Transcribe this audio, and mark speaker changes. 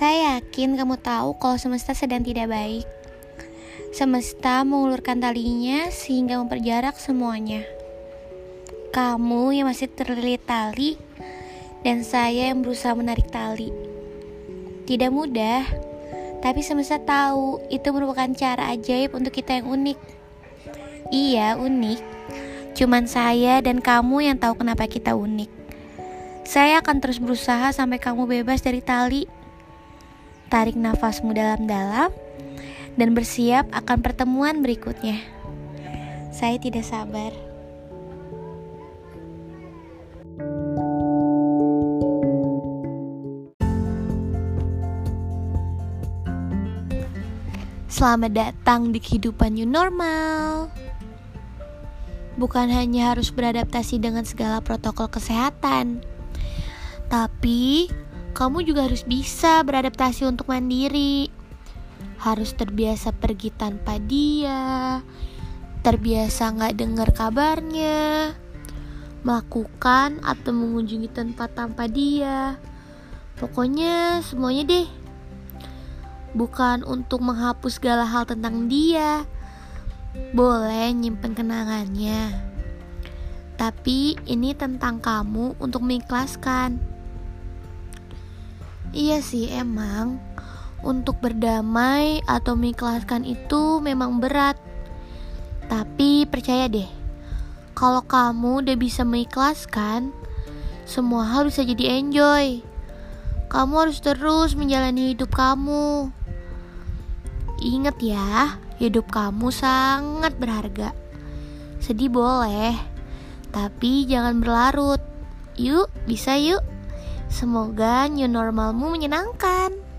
Speaker 1: Saya yakin kamu tahu kalau semesta sedang tidak baik. Semesta mengulurkan talinya sehingga memperjarak semuanya. Kamu yang masih terlilit tali, dan saya yang berusaha menarik tali. Tidak mudah, tapi semesta tahu itu merupakan cara ajaib untuk kita yang unik. Iya, unik. Cuman saya dan kamu yang tahu kenapa kita unik. Saya akan terus berusaha sampai kamu bebas dari tali Tarik nafasmu dalam-dalam dan bersiap akan pertemuan berikutnya. Saya tidak sabar. Selamat datang di kehidupan new normal. Bukan hanya harus beradaptasi dengan segala protokol kesehatan, tapi kamu juga harus bisa beradaptasi untuk mandiri. Harus terbiasa pergi tanpa dia, terbiasa nggak dengar kabarnya, melakukan atau mengunjungi tempat tanpa dia. Pokoknya semuanya deh. Bukan untuk menghapus segala hal tentang dia. Boleh nyimpen kenangannya. Tapi ini tentang kamu untuk mengikhlaskan. Iya sih emang. Untuk berdamai atau mengikhlaskan itu memang berat. Tapi percaya deh Kalau kamu udah bisa mengikhlaskan Semua hal bisa jadi enjoy. Kamu harus terus menjalani hidup kamu. Ingat ya Hidup kamu sangat berharga. Sedih boleh Tapi jangan berlarut. Yuk, bisa yuk Semoga new normalmu menyenangkan.